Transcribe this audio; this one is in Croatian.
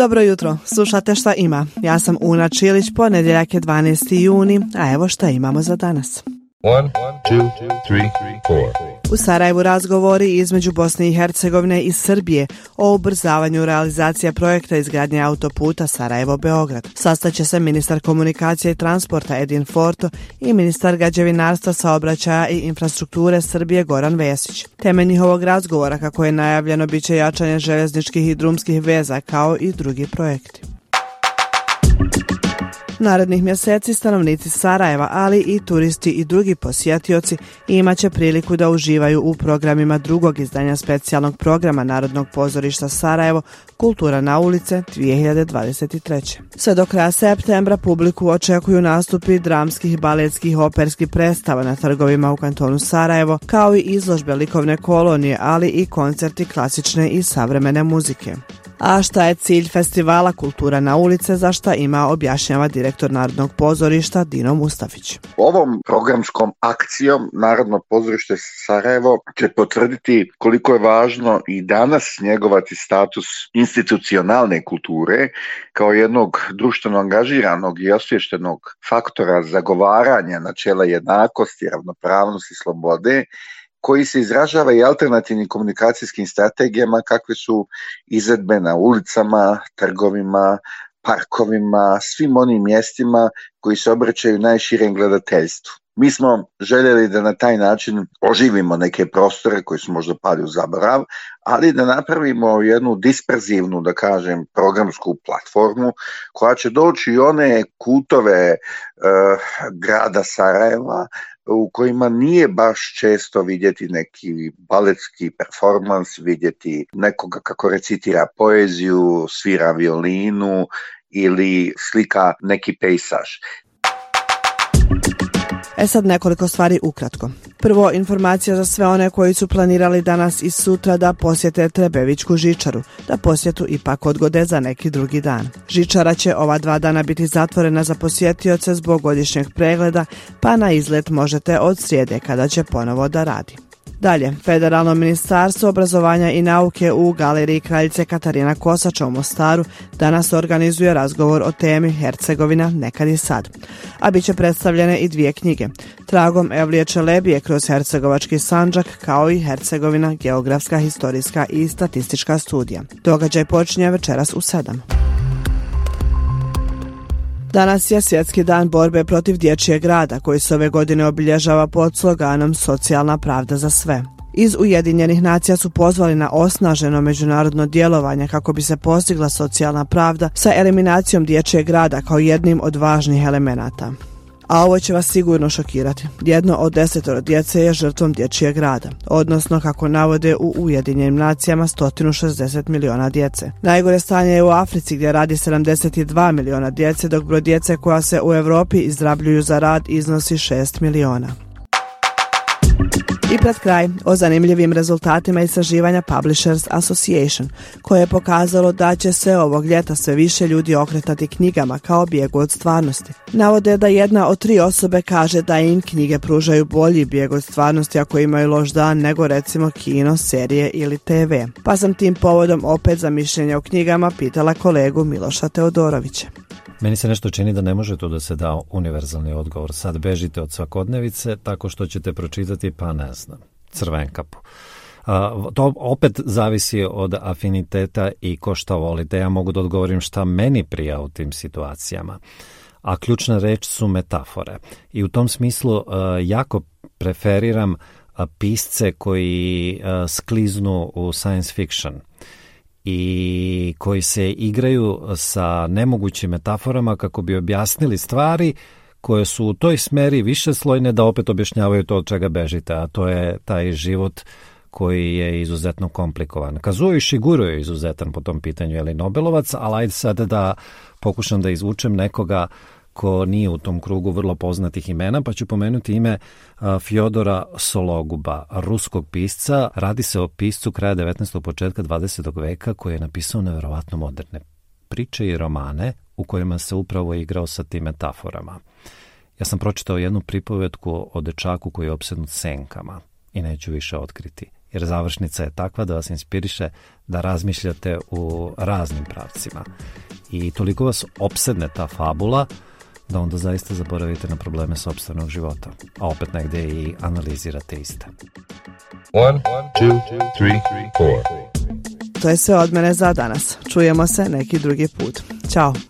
Dobro jutro, slušate šta ima. Ja sam Una Čilić, ponedjeljak je 12. juni, a evo šta imamo za danas. One, two, three, U Sarajevu razgovori između Bosne i Hercegovine i Srbije o ubrzavanju realizacija projekta izgradnje autoputa Sarajevo-Beograd. Sastaće se ministar komunikacije i transporta Edin Forto i ministar građevinarstva, saobraćaja i infrastrukture Srbije Goran Vesić. Temelj njihovog razgovora, kako je najavljeno, bit će jačanje željezničkih i drumskih veza kao i drugi projekti. Narednih mjeseci stanovnici Sarajeva, ali i turisti i drugi posjetioci imat će priliku da uživaju u programima drugog izdanja specijalnog programa Narodnog pozorišta Sarajevo Kultura na ulice 2023. Sve do kraja septembra publiku očekuju nastupi dramskih, baletskih, operskih predstava na trgovima u kantonu Sarajevo, kao i izložbe likovne kolonije, ali i koncerti klasične i savremene muzike. A šta je cilj festivala Kultura na ulice, za šta ima objašnjava direktor Narodnog pozorišta Dino Mustafić. Ovom programskom akcijom Narodno pozorište Sarajevo će potvrditi koliko je važno i danas njegovati status institucionalne kulture kao jednog društveno angažiranog i osvještenog faktora zagovaranja načela jednakosti, ravnopravnosti, slobode koji se izražava i alternativnim komunikacijskim strategijama kakve su izvedbe na ulicama, trgovima, parkovima, svim onim mjestima koji se obraćaju najširem gledateljstvu. Mi smo željeli da na taj način oživimo neke prostore koji su možda pali u zaborav, ali da napravimo jednu disperzivnu, da kažem, programsku platformu koja će doći i one kutove uh, grada Sarajeva u kojima nije baš često vidjeti neki baletski performans, vidjeti nekoga kako recitira poeziju, svira violinu ili slika neki pejsaž. E sad nekoliko stvari ukratko. Prvo, informacija za sve one koji su planirali danas i sutra da posjete Trebevićku žičaru, da posjetu ipak odgode za neki drugi dan. Žičara će ova dva dana biti zatvorena za posjetioce zbog godišnjeg pregleda, pa na izlet možete od srijede kada će ponovo da radi. Dalje, Federalno ministarstvo obrazovanja i nauke u galeriji kraljice Katarina Kosača u Mostaru danas organizuje razgovor o temi Hercegovina nekad i sad. A bit će predstavljene i dvije knjige. Tragom Evlije Čelebije kroz Hercegovački sanđak kao i Hercegovina geografska, historijska i statistička studija. Događaj počinje večeras u sedam. Danas je svjetski dan borbe protiv dječjeg grada koji se ove godine obilježava pod sloganom Socijalna pravda za sve. Iz Ujedinjenih nacija su pozvali na osnaženo međunarodno djelovanje kako bi se postigla socijalna pravda sa eliminacijom dječjeg grada kao jednim od važnih elemenata a ovo će vas sigurno šokirati. Jedno od desetoro djece je žrtvom dječijeg rada, odnosno kako navode u Ujedinjenim nacijama 160 miliona djece. Najgore stanje je u Africi gdje radi 72 miliona djece, dok broj djece koja se u Europi izrabljuju za rad iznosi 6 miliona. I pred kraj o zanimljivim rezultatima istraživanja Publishers Association, koje je pokazalo da će se ovog ljeta sve više ljudi okretati knjigama kao bijegu od stvarnosti. Navode da jedna od tri osobe kaže da im knjige pružaju bolji bijeg od stvarnosti ako imaju loš dan nego recimo kino, serije ili TV. Pa sam tim povodom opet za mišljenje o knjigama pitala kolegu Miloša Teodorovića. Meni se nešto čini da ne može to da se da univerzalni odgovor. Sad bežite od svakodnevice tako što ćete pročitati, pa ne znam, crvenkapu. A, to opet zavisi od afiniteta i ko šta volite. Ja mogu da odgovorim šta meni prija u tim situacijama. A ključna reč su metafore. I u tom smislu jako preferiram pisce koji skliznu u science fiction i koji se igraju sa nemogućim metaforama kako bi objasnili stvari koje su u toj smeri više slojne da opet objašnjavaju to od čega bežite, a to je taj život koji je izuzetno komplikovan. Kazuo i Shiguro je izuzetan po tom pitanju, je li Nobelovac, ali ajde sad da pokušam da izvučem nekoga ko nije u tom krugu vrlo poznatih imena, pa ću pomenuti ime Fjodora Sologuba, ruskog pisca. Radi se o piscu kraja 19. početka 20. veka koji je napisao neverovatno moderne priče i romane u kojima se upravo igrao sa tim metaforama. Ja sam pročitao jednu pripovetku o dečaku koji je opsednut senkama i neću više otkriti. jer završnica je takva da vas inspiriše da razmišljate u raznim pravcima. I toliko vas opsedne ta fabula da onda zaista zaboravite na probleme sobstvenog života, a opet negde i analizirate iste. One, two, three, four. To je sve od mene za danas. Čujemo se neki drugi put. Ćao!